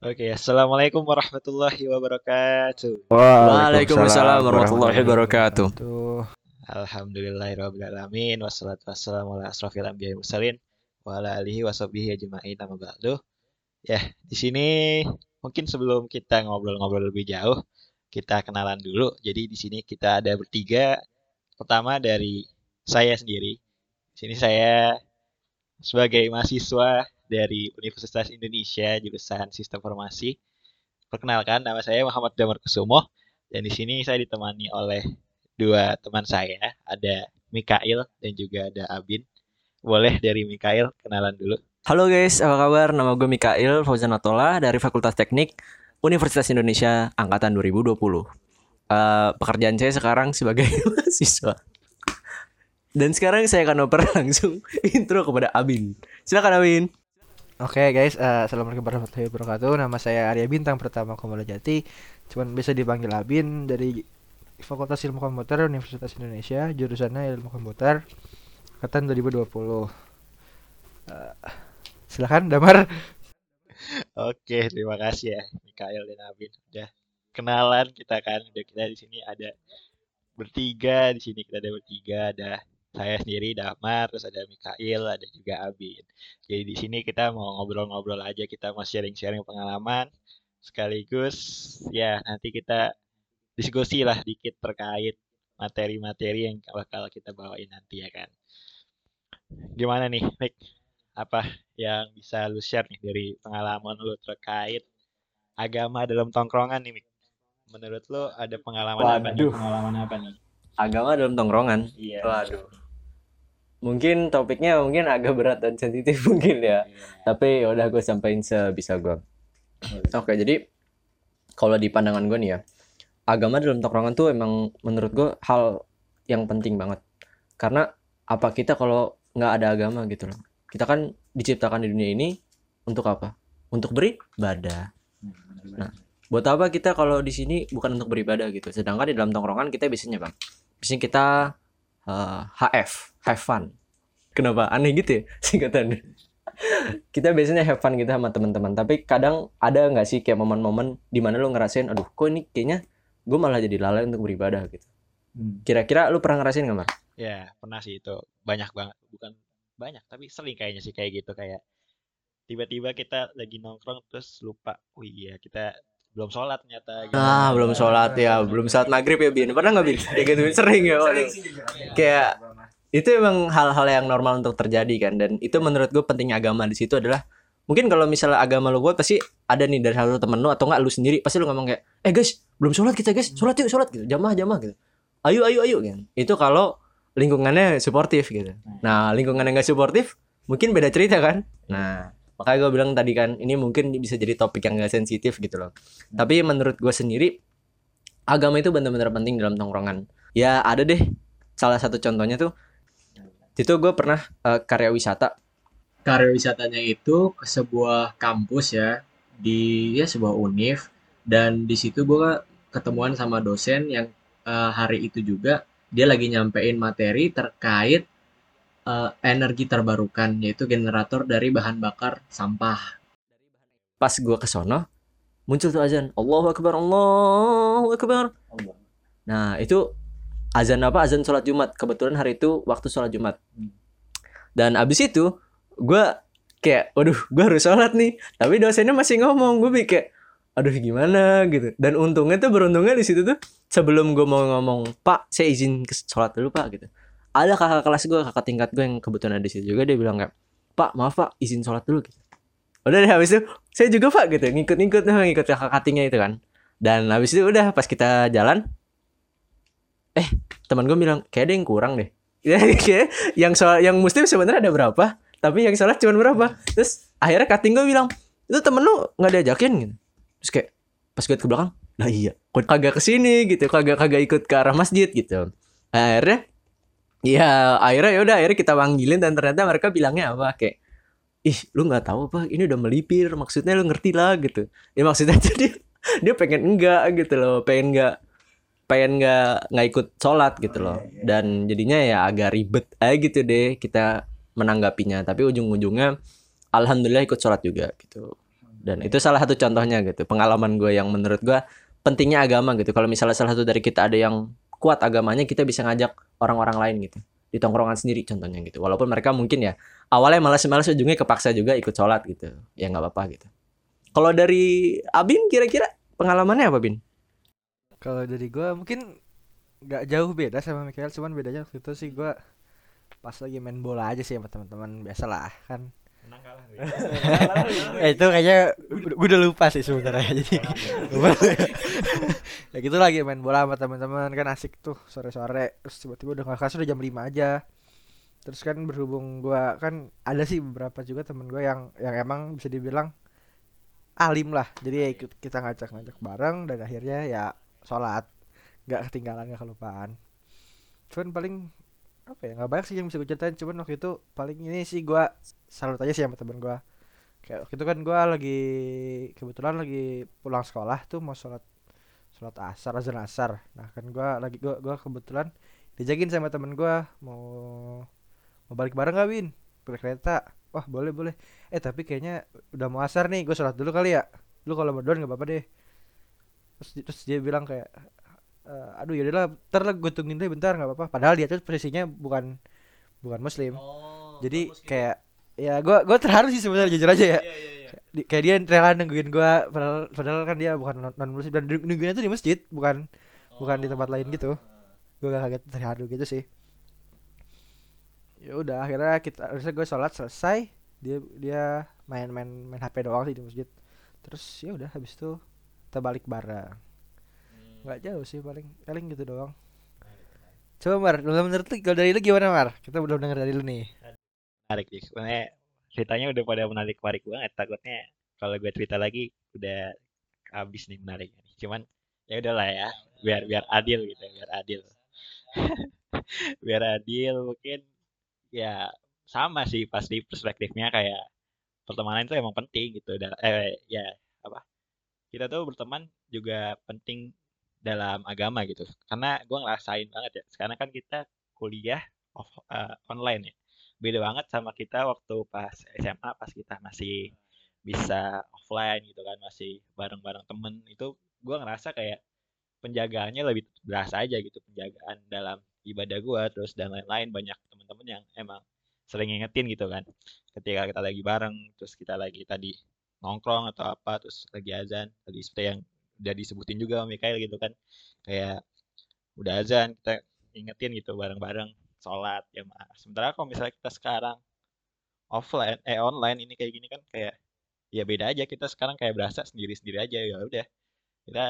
Oke, assalamualaikum warahmatullahi wabarakatuh. Waalaikumsalam warahmatullahi wabarakatuh. Tuh. Alhamdulillahirrahmanirrahim. Wassalatu wassalamu ala asrafil anbiya'i mursalin wa ala alihi ajma'in amma ba'du. Ya, di sini mungkin sebelum kita ngobrol-ngobrol lebih jauh, kita kenalan dulu. Jadi di sini kita ada bertiga. Pertama dari saya sendiri. Di sini saya sebagai mahasiswa dari Universitas Indonesia jurusan Sistem Informasi. Perkenalkan nama saya Muhammad Damar Kusumo dan di sini saya ditemani oleh dua teman saya, ada Mikail dan juga ada Abin. Boleh dari Mikail kenalan dulu. Halo guys, apa kabar? Nama gue Mikail Fauzan Atola dari Fakultas Teknik Universitas Indonesia angkatan 2020. Uh, pekerjaan saya sekarang sebagai mahasiswa. Dan sekarang saya akan oper langsung intro kepada Abin. Silakan Abin. Oke guys, uh, assalamualaikum warahmatullahi wabarakatuh. Nama saya Arya Bintang Pertama Komolo Jati. Cuman bisa dipanggil Abin dari Fakultas Ilmu Komputer Universitas Indonesia, jurusannya Ilmu Komputer, angkatan 2020. Uh, silakan Damar. Oke, terima kasih ya Mikael dan Abin udah kenalan kita kan. Udah kita di sini ada bertiga di sini kita ada bertiga ada saya sendiri Damar, terus ada Mikail, ada juga Abin. Jadi di sini kita mau ngobrol-ngobrol aja, kita mau sharing-sharing pengalaman sekaligus ya nanti kita diskusi lah dikit terkait materi-materi yang bakal kita bawain nanti ya kan. Gimana nih, Mik? Apa yang bisa lu share nih dari pengalaman lu terkait agama dalam tongkrongan nih, Mik? Menurut lu ada pengalaman apa nih? Waduh. Pengalaman apa nih? Agama dalam tongkrongan. Iya. Waduh. Mungkin topiknya mungkin agak berat dan sensitif mungkin ya. Tapi ya udah gue sampaikan sebisa gue. Oke, jadi kalau di pandangan gue nih ya, agama dalam tongkrongan tuh emang menurut gue hal yang penting banget. Karena apa kita kalau nggak ada agama gitu loh. Kita kan diciptakan di dunia ini untuk apa? Untuk beribadah. Nah, buat apa kita kalau di sini bukan untuk beribadah gitu. Sedangkan di dalam tongkrongan kita biasanya bang, biasanya kita uh, HF, have fun. Kenapa? Aneh gitu ya singkatannya. kita biasanya have fun gitu sama teman-teman. Tapi kadang ada nggak sih kayak momen-momen di mana lu ngerasain, aduh, kok ini kayaknya gue malah jadi lalai untuk beribadah gitu. Kira-kira lu pernah ngerasain nggak Mar? Ya, pernah sih itu. Banyak banget. Bukan banyak, tapi sering kayaknya sih kayak gitu. Kayak tiba-tiba kita lagi nongkrong terus lupa. Oh iya, kita belum sholat ternyata. gitu. Ah, belum sholat ya, belum sholat maghrib ya Bin. Pernah nggak Bin? Kayak gitu sering ya. waduh. Kayak itu emang hal-hal yang normal untuk terjadi kan dan itu menurut gue pentingnya agama di situ adalah mungkin kalau misalnya agama lu kuat pasti ada nih dari satu temen lu atau enggak lu sendiri pasti lu ngomong kayak eh guys belum sholat kita guys sholat yuk sholat gitu jamaah jamaah gitu ayo ayo ayo gitu itu kalau lingkungannya suportif gitu nah lingkungannya nggak suportif mungkin beda cerita kan nah makanya gue bilang tadi kan ini mungkin bisa jadi topik yang gak sensitif gitu loh. Tapi menurut gue sendiri agama itu benar-benar penting dalam tongkrongan. Ya ada deh. Salah satu contohnya tuh itu gue pernah eh, karya wisata. Karya wisatanya itu ke sebuah kampus ya di ya sebuah univ. Dan di situ gue ketemuan sama dosen yang eh, hari itu juga dia lagi nyampein materi terkait eh, energi terbarukan yaitu generator dari bahan bakar sampah. pas gue ke sono muncul tuh azan. Allahu Akbar Allahu Akbar. Nah itu azan apa? Azan sholat Jumat. Kebetulan hari itu waktu sholat Jumat. Dan abis itu gue kayak waduh gue harus sholat nih. Tapi dosennya masih ngomong. Gue kayak aduh gimana? Gitu. Dan untungnya tuh beruntungnya di situ tuh sebelum gue mau ngomong pak saya izin ke sholat dulu pak gitu ada kakak kelas gue kakak tingkat gue yang kebetulan ada di situ juga dia bilang kayak pak maaf pak izin sholat dulu gitu. Udah deh habis itu saya juga pak gitu. Ngikut-ngikut ngikut kakak katingnya itu kan. Dan habis itu udah pas kita jalan eh teman gue bilang kayak ada yang kurang deh. Ya yang sholat yang muslim sebenarnya ada berapa tapi yang sholat cuma berapa. Terus akhirnya kating gue bilang itu temen lu nggak diajakin? Gitu. Terus kayak pas gue ke belakang lah iya kok kagak ke sini gitu kagak kagak ikut ke arah masjid gitu. Akhirnya ya akhirnya ya udah akhirnya kita panggilin dan ternyata mereka bilangnya apa kayak ih lu nggak tahu apa ini udah melipir maksudnya lu ngerti lah gitu. Ya maksudnya jadi dia pengen enggak gitu loh pengen enggak pengen nggak nggak ikut sholat gitu loh. dan jadinya ya agak ribet aja gitu deh kita menanggapinya. Tapi ujung-ujungnya alhamdulillah ikut sholat juga gitu. Dan itu salah satu contohnya gitu pengalaman gue yang menurut gue pentingnya agama gitu. Kalau misalnya salah satu dari kita ada yang kuat agamanya kita bisa ngajak orang-orang lain gitu. Di tongkrongan sendiri contohnya gitu. Walaupun mereka mungkin ya awalnya malas-malas ujungnya kepaksa juga ikut sholat gitu. Ya nggak apa-apa gitu. Kalau dari Abin kira-kira pengalamannya apa Bin? Kalau dari gua mungkin nggak jauh beda sama Mikael, cuman bedanya waktu itu sih gua pas lagi main bola aja sih sama teman-teman biasalah kan. Menang kalah. eh itu kayaknya gue udah lupa sih sebenarnya. Jadi ya gitu lagi main bola sama teman-teman kan asik tuh sore-sore. Terus tiba-tiba udah nggak kelas udah jam 5 aja. Terus kan berhubung gua kan ada sih beberapa juga temen gue yang yang emang bisa dibilang alim lah. Jadi ya ikut kita ngajak-ngajak bareng dan akhirnya ya sholat. Nggak ketinggalan nggak kelupaan. Cuman paling apa ya nggak banyak sih yang bisa gue ceritain cuman waktu itu paling ini sih gua salut aja sih sama temen gua. Kayak waktu itu kan gua lagi kebetulan lagi pulang sekolah tuh mau sholat sholat asar azan asar. Nah kan gua lagi gua gua kebetulan dijakin sama temen gua mau mau balik bareng gak Win? Pakai kereta. Wah boleh boleh. Eh tapi kayaknya udah mau asar nih gue sholat dulu kali ya. Lu kalau berdua nggak apa-apa deh. Terus terus dia bilang kayak "Eh, aduh ya udahlah ntar lah gue tungguin deh bentar nggak apa-apa. Padahal dia tuh posisinya bukan bukan muslim. Jadi kayak ya gue gue terharu sih sebenarnya jujur aja ya. Di- kayak dia rela nungguin gue padahal, padahal kan dia bukan non muslim dan nungguinnya tuh di masjid bukan bukan di tempat lain gitu. Gue gak kaget terharu gitu sih. Ya udah akhirnya kita akhirnya gue sholat selesai. Dia dia main-main main HP doang sih di masjid. Terus ya udah habis itu kita balik bareng nggak jauh sih paling paling gitu doang. Coba Mar menurut lu kalau dari lu gimana Mar? Kita belum denger dari lu nih. Menarik sih sebenarnya ceritanya udah pada menarik menarik banget. Takutnya kalau gue cerita lagi udah habis nih menariknya cuman ya udahlah ya biar biar adil gitu biar adil. Biar adil mungkin ya sama sih pasti perspektifnya. Kayak pertemanan itu emang penting gitu. Dan eh ya apa? Kita tuh berteman juga penting dalam agama gitu. Karena gue ngerasain banget ya sekarang kan kita kuliah off, eh, online ya. Beda banget sama kita waktu pas SMA pas kita masih bisa offline gitu kan masih bareng-bareng temen. Itu gua ngerasa kayak penjagaannya lebih berasa aja gitu penjagaan dalam ibadah gua terus dan lain-lain. Banyak temen-temen yang emang sering ngingetin gitu kan. Ketika kita lagi bareng terus kita lagi tadi nongkrong atau apa terus lagi azan tadi seperti yang udah disebutin juga sama Mikael gitu kan. Kayak udah azan kita ingetin gitu bareng-bareng sholat ya sementara kalau misalnya kita sekarang offline eh online ini kayak gini kan kayak ya beda aja. Kita sekarang kayak berasa sendiri-sendiri aja ya udah. Kita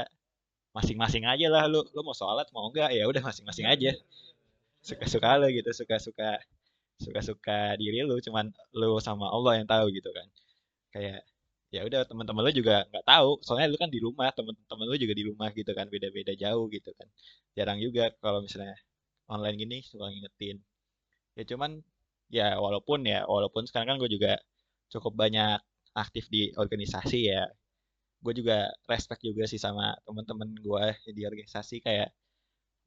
masing-masing aja lah lu lu mau sholat mau enggak? Ya udah masing-masing aja. Suka-suka lu gitu suka-suka suka-suka diri lu cuman lu sama Allah yang tahu gitu kan. Kayak ya udah teman-teman lu juga nggak tahu. Soalnya lu kan di rumah teman-teman lu juga di rumah gitu kan beda-beda jauh gitu kan. Jarang juga kalau misalnya online gini suka ngingetin. Ya cuman ya walaupun ya walaupun sekarang kan gue juga cukup banyak aktif di organisasi ya. Gue juga respect juga sih sama teman-teman gue di organisasi. Kayak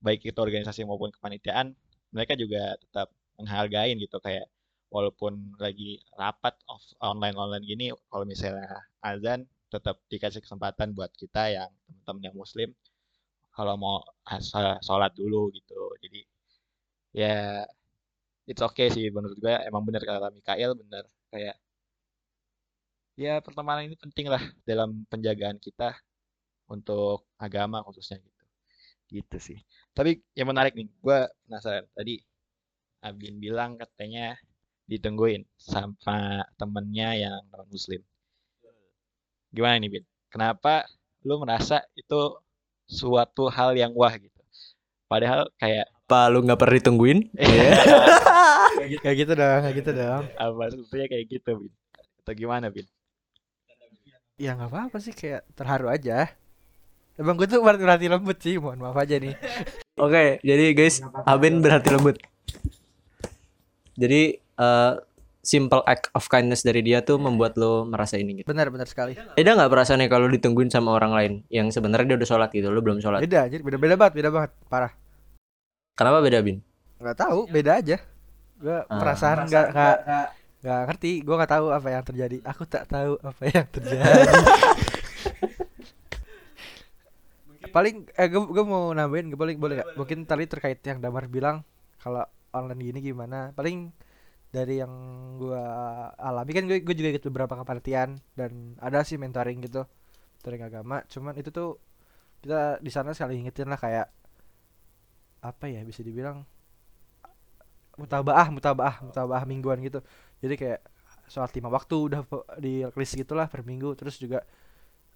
baik itu organisasi maupun kepanitiaan mereka juga tetap menghargain gitu. Kayak walaupun lagi rapat off online online gini kalau misalnya azan tetap dikasih kesempatan buat kita yang teman-teman yang muslim kalau mau sholat dulu gitu. Jadi ya it's okay sih menurut gue emang bener kata Mikael bener. Kayak ya pertemanan ini penting lah dalam penjagaan kita untuk agama khususnya gitu. Gitu sih. Tapi yang menarik nih gue penasaran. Tadi Abin bilang katanya ditungguin sama temennya yang non muslim. Gimana nih Bin? Kenapa lu merasa itu suatu hal yang wah gitu? Padahal kayak apa lu nggak pernah ditungguin? Kayak gitu dong kayak gitu dong. Apa sebetulnya kayak gitu Bin? Atau gimana Bin? Ya nggak apa-apa sih kayak terharu aja. Emang gue tuh berhati lembut sih, mohon maaf aja nih. Oke, jadi guys, Abin berhati lembut. Jadi eh, simple act of kindness dari dia tuh membuat lo merasa ini gitu. Benar benar sekali. Beda nggak perasaannya kalau ditungguin sama orang lain yang sebenarnya dia udah sholat gitu, lo belum sholat. Beda, jadi beda beda banget, beda banget, parah. Kenapa beda Bin? Nggak tahu, beda aja. Gue Ah. perasaan nggak nggak nggak ngerti gue nggak tahu apa yang terjadi aku tak tahu apa yang terjadi paling eh gue gue mau nambahin gue boleh boleh gak? mungkin tadi terkait yang Damar bilang kalau online gini gimana paling dari yang gue alami. Kan gue gue juga ikut beberapa kepanitiaan dan ada sih mentoring gitu mentoring agama. Cuman itu tuh kita di sana sekali ingetin lah kayak apa ya bisa dibilang mutabaah mutabaah mutabaah mingguan gitu. Jadi kayak sholat lima waktu udah di list gitulah per minggu. Terus juga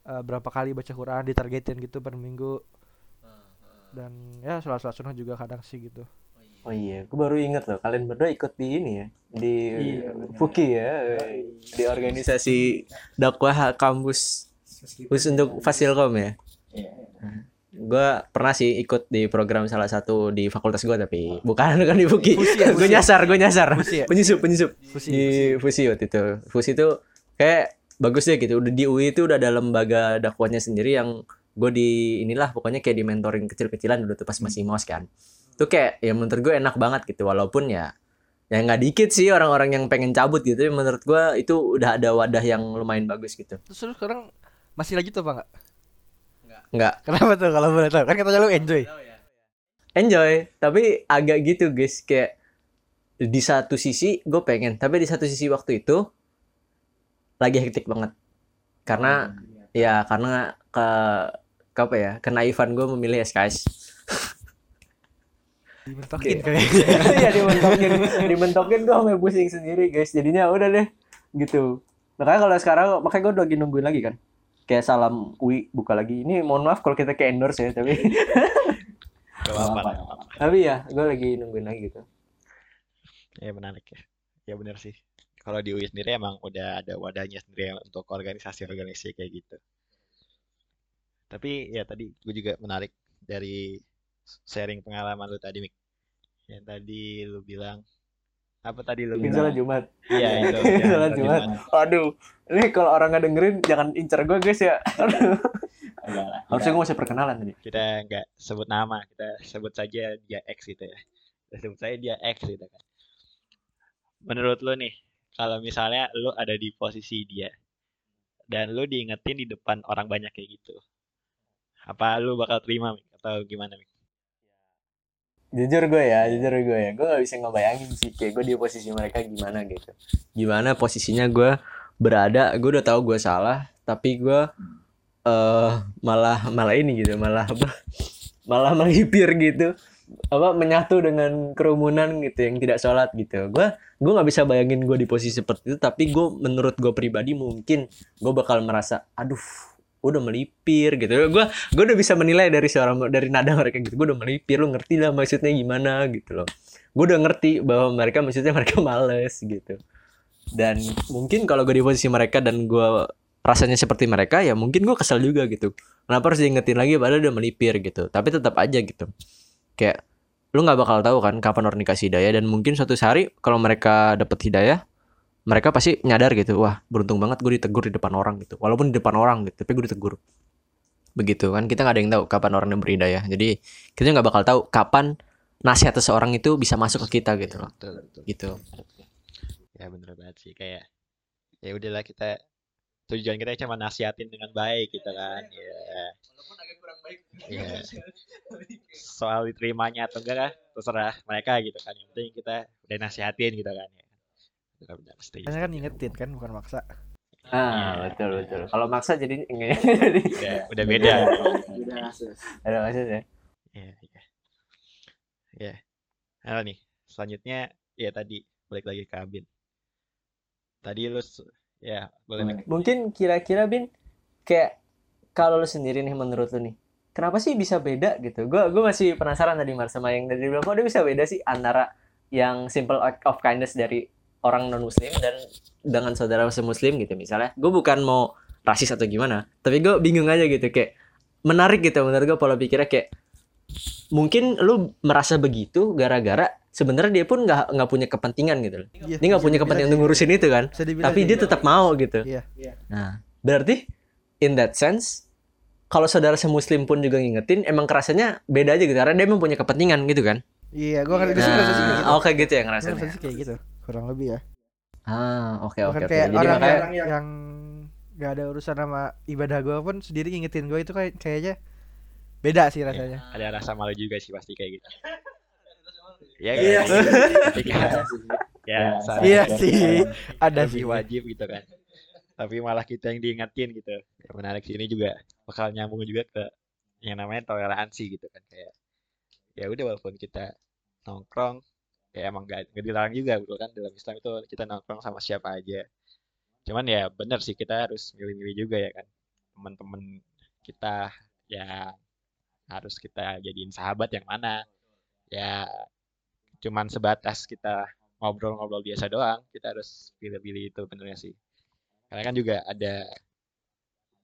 eh, berapa kali baca Quran ditargetin gitu per minggu. Dan ya sholat sholat sunnah juga kadang sih gitu Oh iya, aku baru inget loh, kalian berdua ikut di ini ya, di Fuki ya, di organisasi dakwah kampus khusus untuk Fasilkom ya. Gue pernah sih ikut di program salah satu di fakultas gue tapi bukan bukan di Fuki. Ya, gue ya? nyasar, gue nyasar. Fusi ya? Penyusup, penyusup. Fusi, di Fusi waktu itu. Fusi itu kayak bagus deh gitu. Udah di UI itu udah ada lembaga dakwahnya sendiri yang gue di inilah pokoknya kayak di mentoring kecil-kecilan dulu tuh pas masih mos kan. Itu kayak ya menurut gue enak banget gitu walaupun ya ya nggak dikit sih orang-orang yang pengen cabut gitu. Tapi menurut gue itu udah ada wadah yang lumayan bagus gitu. terus lu sekarang masih lagi tuh apa enggak Nggak. Kenapa tuh kalau boleh tahu? Kan katanya lu enjoy. enjoy tapi agak gitu guys. Kayak di satu sisi gue pengen tapi di satu sisi waktu itu lagi hektik banget. Karena ya karena ke, ke apa ya kenaifan gue memilih SKS dimentokin Oke. kayaknya Iya dimentokin dimentokin gue sampai pusing sendiri guys jadinya udah deh gitu makanya kalau sekarang makanya gue udah lagi nungguin lagi kan kayak salam UI buka lagi ini mohon maaf kalau kita ke endorse ya tapi Gak apa-apa. tapi ya gue lagi nungguin lagi gitu Ya menarik ya. Ya benar sih. Kalau di UI sendiri emang udah ada wadahnya sendiri yang untuk organisasi-organisasi kayak gitu. Tapi ya tadi gue juga menarik dari sharing pengalaman lu tadi, Mik. Yang tadi lu bilang apa tadi lu bilang? salah Jumat Iya itu. Salah ya, sholat Jumat. Jumat. Aduh, ini kalau orang nggak dengerin jangan incer gue guys ya. Aduh. Harusnya gue masih perkenalan tadi. Kita nggak sebut nama, kita sebut saja dia X gitu ya. Kita sebut saja dia X gitu kan. Menurut lu nih, kalau misalnya lu ada di posisi dia dan lu diingetin di depan orang banyak kayak gitu, apa lu bakal terima Mik? atau gimana Mik? Jujur gue ya, jujur gue ya, gue gak bisa ngebayangin sih kayak gue di posisi mereka gimana gitu. Gimana posisinya gue berada, gue udah tahu gue salah, tapi gue eh malah malah ini gitu, malah apa? Malah melipir gitu, apa menyatu dengan kerumunan gitu yang tidak sholat gitu. Gue gue nggak bisa bayangin gue di posisi seperti itu, tapi gue menurut gue pribadi mungkin gue bakal merasa, aduh udah melipir gitu. Gue gue udah bisa menilai dari suara dari nada mereka gitu. Gue udah melipir lu ngerti lah maksudnya gimana gitu loh. Gue udah ngerti bahwa mereka maksudnya mereka males gitu. Dan mungkin kalau gue di posisi mereka dan gue rasanya seperti mereka ya mungkin gue kesel juga gitu. Kenapa harus diingetin lagi? Padahal udah melipir gitu. Tapi tetap aja gitu. Kayak lu nggak bakal tahu kan kapan orang dikasih hidayah. Dan mungkin suatu hari kalau mereka dapet hidayah mereka pasti nyadar gitu wah beruntung banget gue ditegur di depan orang gitu walaupun di depan orang gitu tapi gue ditegur begitu kan kita nggak ada yang tahu kapan orang yang berhidayah jadi kita nggak bakal tahu kapan nasihat seseorang itu bisa masuk ke kita gitu loh Betul, betul. gitu Ya bener banget sih kayak ya udahlah kita tujuan kita cuma nasihatin dengan baik gitu kan. Ya. Ya. Soal diterimanya atau enggak lah terserah mereka gitu kan. Yang penting kita udah nasihatin gitu kan ya. Setuju. Hanya kan ingetin kan bukan maksa ah betul betul kalau maksa jadi enggak jadi Udah, udah beda. ada maksudnya Iya, iya. Ya. Halo nih, selanjutnya ya tadi balik lagi ke Abin. Tadi lu ya boleh mungkin kira-kira bin kayak kalau lu sendiri nih menurut lu nih kenapa sih bisa beda gitu gua gua masih penasaran tadi Mar sama yang dari bilang kok dia bisa beda sih antara yang simple act of kindness dari orang non muslim dan dengan saudara muslim gitu misalnya gue bukan mau rasis atau gimana tapi gue bingung aja gitu kayak menarik gitu menurut gue pola pikirnya kayak mungkin lu merasa begitu gara-gara sebenarnya dia pun nggak nggak punya kepentingan gitu loh Iya, dia nggak punya kepentingan untuk ngurusin itu kan gitu. Tapi dia gitu. tetap mau gitu Iya. nah berarti in that sense kalau saudara semuslim pun juga ngingetin emang kerasanya beda aja gitu karena dia emang punya kepentingan gitu kan Iya, sih ngerasa kayak gitu. nah, oke gitu ya Gua ngerasanya ngerasa kayak gitu. Kurang lebih ya. Ah, oke oke oke. kayak orang makanya yang, yang gak ada urusan sama ibadah gue pun sendiri ngingetin gue itu kayak kayaknya beda sih rasanya. ada rasa malu juga sih pasti kayak gitu. Ya Iya ya iya. Sih. Ada sih. wajib gitu kan. Tapi malah kita yang diingetin gitu. Yang menarik sini juga bakal nyambung juga ke yang namanya toleransi gitu kan. Kayak ya udah walaupun kita nongkrong ya emang gak, gak dilarang juga betul kan? Dalam Islam itu kita nongkrong sama siapa aja. Cuman ya bener sih kita harus milih-milih juga ya kan? Teman-teman kita yang harus kita jadiin sahabat yang mana? Ya cuman sebatas kita ngobrol-ngobrol biasa doang kita harus pilih-pilih itu benernya sih? Karena kan juga ada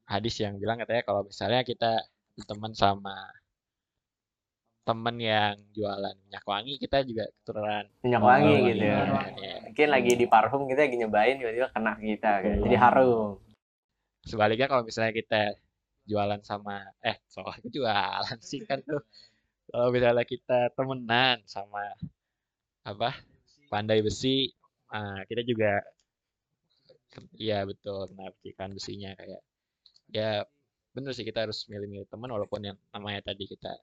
hadis yang bilang katanya kalau misalnya kita berteman sama temen yang jualan minyak wangi kita juga keturunan minyak wangi wangi. gitu ya. Iya. Mungkin lagi di parfum kita lagi nyobain tiba-tiba kena kita kayak. Jadi harum. sebaliknya kalau misalnya kita jualan sama eh soalnya jualan sih kan tuh kalau misalnya kita temenan sama apa pandai besi ah, kita juga iya betul kena percikan besinya kayak ya bener sih kita harus milih-milih teman walaupun yang namanya tadi kita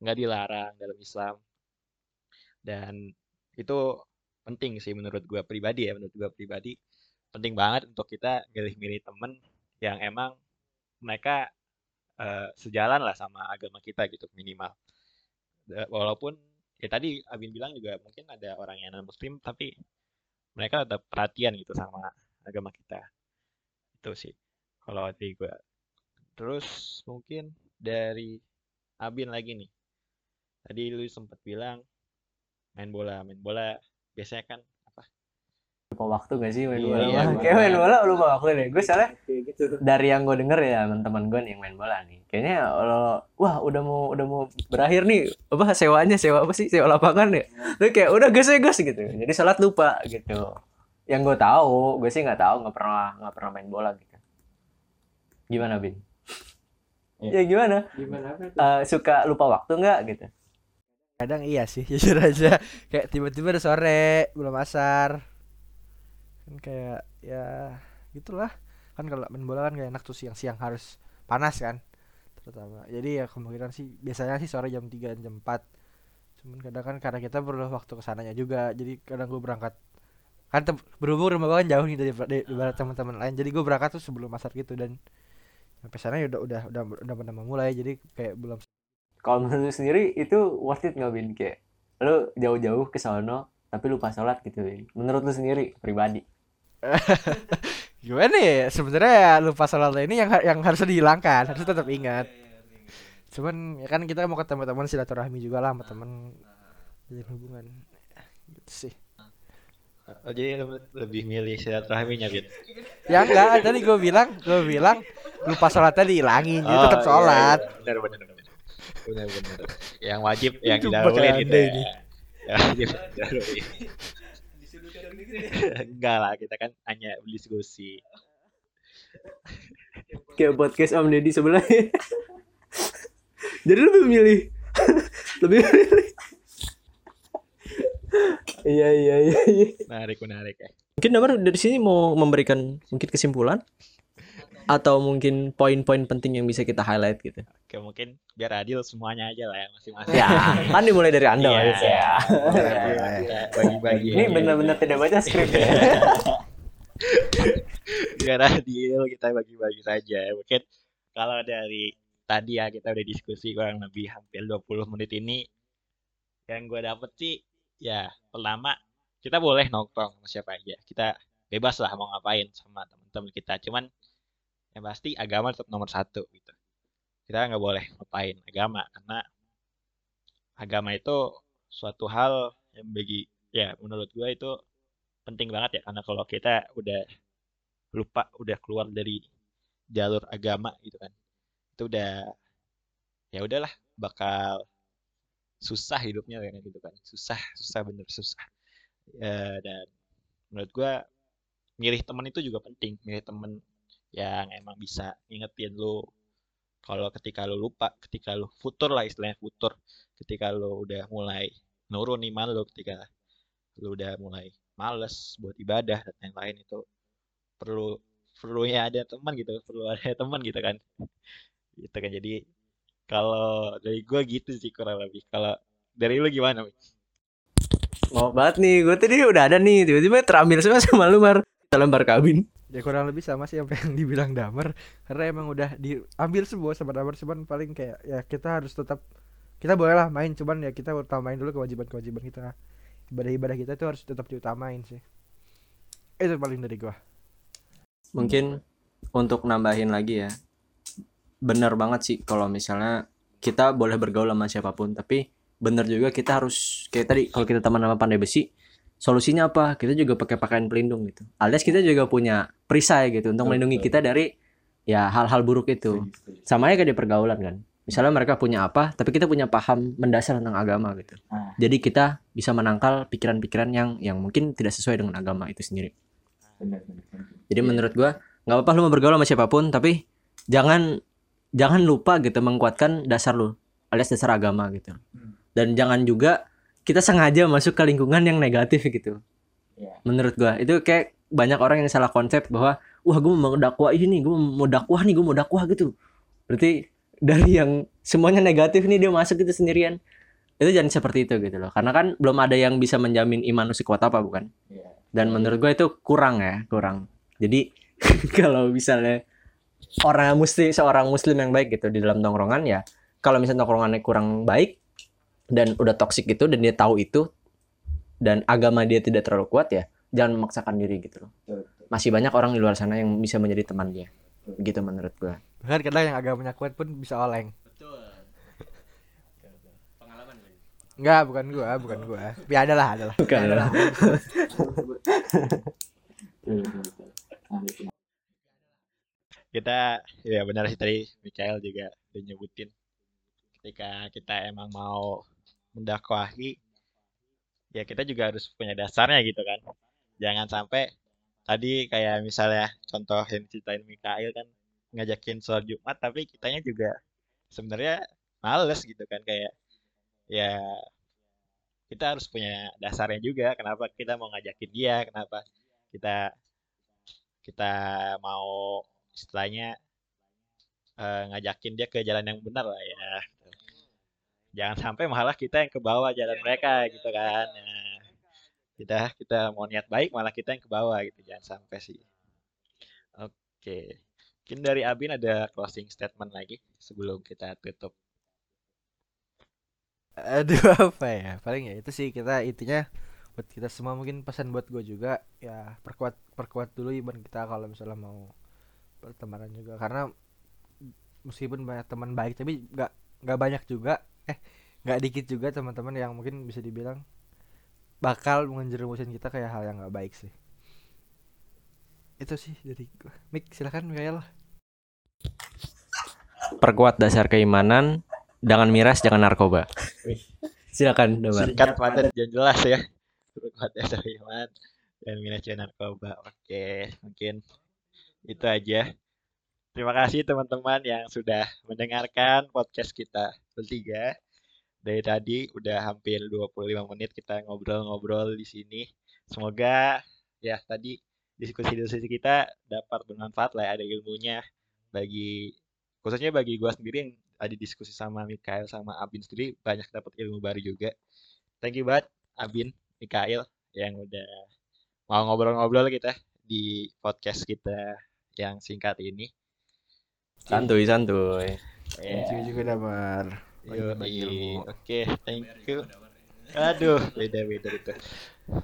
nggak dilarang dalam Islam. Dan itu penting sih menurut gua pribadi ya menurut gua pribadi. Penting banget untuk kita milih-milih temen yang emang mereka eh, sejalan lah sama agama kita gitu minimal. Walaupun ya tadi Abin bilang juga mungkin ada orang yang non muslim tapi mereka tetap perhatian gitu sama agama kita. Itu sih kalau dari gue terus mungkin dari Abin lagi nih tadi lu sempat bilang main bola main bola biasanya kan apa Lupa waktu gak sih main Iya, bola? iya, Kayak main bola lupa waktu deh. Gue soalnya gitu. dari yang gue denger ya teman-teman gue nih yang main bola nih. Kayaknya kalau wah udah mau udah mau berakhir nih apa sewanya sewa apa sih sewa lapangan ya. Terus kayak udah gas ya gas gitu. Jadi sholat lupa gitu. Yang gue tahu, gue sih nggak tahu nggak pernah nggak pernah main bola gitu. Gimana bin? Ya gimana? Gimana apa tuh? Eh, suka lupa waktu nggak gitu? Kadang iya sih jujur aja. Kayak tiba-tiba udah sore belum asar. Kan kayak ya gitulah. Kan kalau main bola kan kayak enak tuh siang-siang harus panas kan terutama. Jadi ya kemungkinan sih biasanya sih sore jam 3 jam 4 cuman kadang kan karena kita perlu waktu ke sananya juga jadi kadang gue berangkat. Kan berhubung rumah gue kan jauh nih dari dari ibarat teman-teman lain jadi gue berangkat tuh sebelum asar gitu dan sampai sana ya udah udah udah udah udah memulai jadi kayak belum Kalau menurut lu sendiri itu worth it nggak bin? Kayak lu jauh-jauh ke sono tapi lupa sholat gitu bin. Menurut lu sendiri pribadi? gimana ya sebenarnya ya lupa sholat ini yang yang harus dihilangkan harus tetap ingat cuman ya kan kita mau ketemu teman silaturahmi juga lah sama teman jadi hubungan gitu sih Oh, jadi lu lebih milih silaturahminya Bin ya enggak tadi gue bilang gue bilang lupa sholatnya dihilangin jadi tetap Oh, iya, sholat iya. Benar, benar, benar. Benar, benar. Yang wajib, yang Itu didahuluin gitu ya. ini. Yang wajib didahuluin. Enggak lah, kita kan hanya berdiskusi. Kayak podcast Om Deddy sebelah. Jadi lebih milih lebih milih. Iya iya iya. iya. Menarik, menarik ya. Mungkin Damar dari sini mau memberikan mungkin kesimpulan atau mungkin poin-poin penting yang bisa kita highlight gitu. Oke, mungkin biar adil semuanya aja lah ya masing-masing. Ya, kan dimulai dari Anda Iya. Mas, ya. Kita Bagi-bagi. Ini benar-benar tidak baca skrip ya. biar adil kita bagi-bagi saja mungkin kalau dari tadi ya kita udah diskusi kurang lebih hampir 20 menit ini yang gue dapet sih ya pertama kita boleh nongkrong sama siapa aja kita bebas lah mau ngapain sama teman-teman kita cuman yang pasti agama tetap nomor satu gitu. Kita nggak boleh ngapain agama karena agama itu suatu hal yang bagi ya menurut gue itu penting banget ya. Karena kalau kita udah lupa udah keluar dari jalur agama gitu kan itu udah ya udahlah bakal susah hidupnya kayak gitu kan. Susah susah bener susah. Ya, dan menurut gua milih temen itu juga penting. Milih temen yang emang bisa ngingetin lu kalau ketika lu lupa ketika lu futur lah istilahnya futur ketika lu udah mulai nurun iman lu ketika lu udah mulai males buat ibadah dan yang lain itu perlu perlunya ada teman gitu perlu ada teman gitu kan gitu kan jadi kalau dari gue gitu sih kurang lebih kalau dari lu gimana Mik? Mau banget nih, gue tadi udah ada nih, tiba-tiba terambil semua sama lu Mar. Kita lempar kabin. Ya kurang lebih sama sih apa yang dibilang Damar. Karena emang udah diambil semua sama Damar cuman paling kayak ya kita harus tetap kita boleh lah main cuman ya kita utamain dulu kewajiban-kewajiban kita. Ibadah-ibadah kita itu harus tetap diutamain sih. Itu paling dari gua. Mungkin untuk nambahin lagi ya. Bener banget sih kalau misalnya kita boleh bergaul sama siapa pun, tapi bener juga kita harus kayak tadi kalau kita teman sama pandai besi, solusinya apa? Kita juga pakai pakaian pelindung gitu. Alias kita juga punya perisai gitu untuk melindungi kita dari ya hal-hal buruk itu. Sama aja kayak di pergaulan kan. Misalnya mereka punya apa, tapi kita punya paham mendasar tentang agama gitu. Ah. Jadi kita bisa menangkal pikiran-pikiran yang yang mungkin tidak sesuai dengan agama itu sendiri. Jadi menurut gua nggak apa-apa lu mau bergaul sama siapa pun, tapi jangan jangan lupa gitu menguatkan dasar lu alias dasar agama gitu. Hmm. Dan jangan juga kita sengaja masuk ke lingkungan yang negatif gitu. Iya. Menurut gua itu kayak banyak orang yang salah konsep bahwa wah gue mau dakwah ini, gue mau dakwah nih, gue mau dakwah gitu. Berarti dari yang semuanya negatif nih dia masuk gitu sendirian. Itu jangan seperti itu gitu loh. Karena kan belum ada yang bisa menjamin iman lu sekuat apa bukan? Iya. dan menurut gue itu kurang ya kurang jadi kalau misalnya orang muslim seorang muslim yang baik gitu di dalam tongkrongan ya kalau misalnya tongkrongannya kurang baik dan udah toksik gitu dan dia tahu itu dan agama dia tidak terlalu kuat ya jangan memaksakan diri gitu loh Betul, betul. masih banyak orang di luar sana yang bisa menjadi teman dia begitu menurut gue bahkan kadang yang agamanya kuat pun bisa oleng betul pengalaman Enggak, bukan gua, bukan gua. Tapi ada lah, ada lah. bukan itu. kita ya benar sih tadi Mikael juga udah nyebutin ketika kita emang mau mendakwahi ya kita juga harus punya dasarnya gitu kan jangan sampai tadi kayak misalnya contoh yang ceritain Mikael kan ngajakin sholat Jumat tapi kitanya juga sebenarnya males gitu kan kayak ya kita harus punya dasarnya juga kenapa kita mau ngajakin dia kenapa kita kita mau istilahnya eh, ngajakin dia ke jalan yang benar lah ya. Jangan sampai malah kita yang ke bawah jalan mereka gitu kan. Nah, kita kita mau niat baik malah kita yang ke bawah gitu. Jangan sampai sih. Oke. Mungkin dari Abin ada closing statement lagi sebelum kita tutup. Aduh apa ya? Paling ya itu sih kita intinya buat kita semua mungkin pesan buat gue juga ya perkuat perkuat dulu iman kita kalau misalnya mau pertemanan juga karena meskipun banyak teman baik tapi nggak nggak banyak juga eh nggak dikit juga teman-teman yang mungkin bisa dibilang bakal menjerumusin kita kayak hal yang nggak baik sih. Itu sih dari gue Mik silakan Mikael perkuat dasar keimanan jangan miras jangan narkoba. Silakan Damar Singkat padat dan jelas ya. Berkuat dasar iman dan minus narkoba. Oke, mungkin itu aja. Terima kasih teman-teman yang sudah mendengarkan podcast kita bertiga. Dari tadi udah hampir 25 menit kita ngobrol-ngobrol di sini. Semoga ya tadi diskusi-diskusi kita dapat bermanfaat lah ada ilmunya bagi khususnya bagi gua sendiri yang ada diskusi sama Mikael sama Abin sendiri banyak dapat ilmu baru juga. Thank you banget Abin, Mikael yang udah mau ngobrol-ngobrol kita di podcast kita yang singkat ini. Santuy santuy Ya, Thank you juga Damar. Oke, thank you. Aduh, beda-beda itu.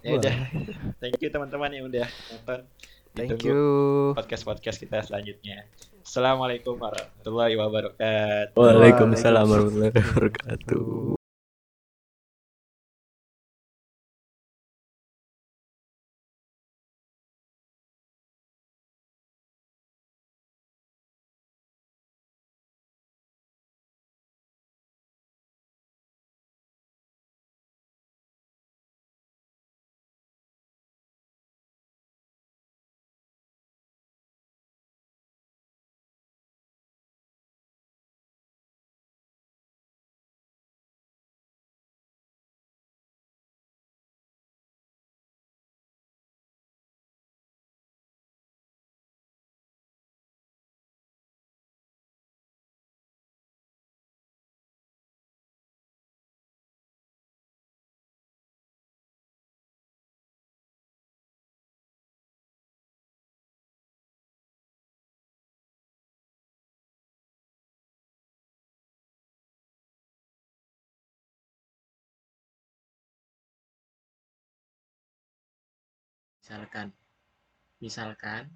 Ya udah, thank you teman-teman yang udah nonton. Thank Ditunggu you podcast-podcast kita selanjutnya. Assalamualaikum warahmatullahi wabarakatuh. Waalaikumsalam warahmatullahi wabarakatuh misalkan. Misalkan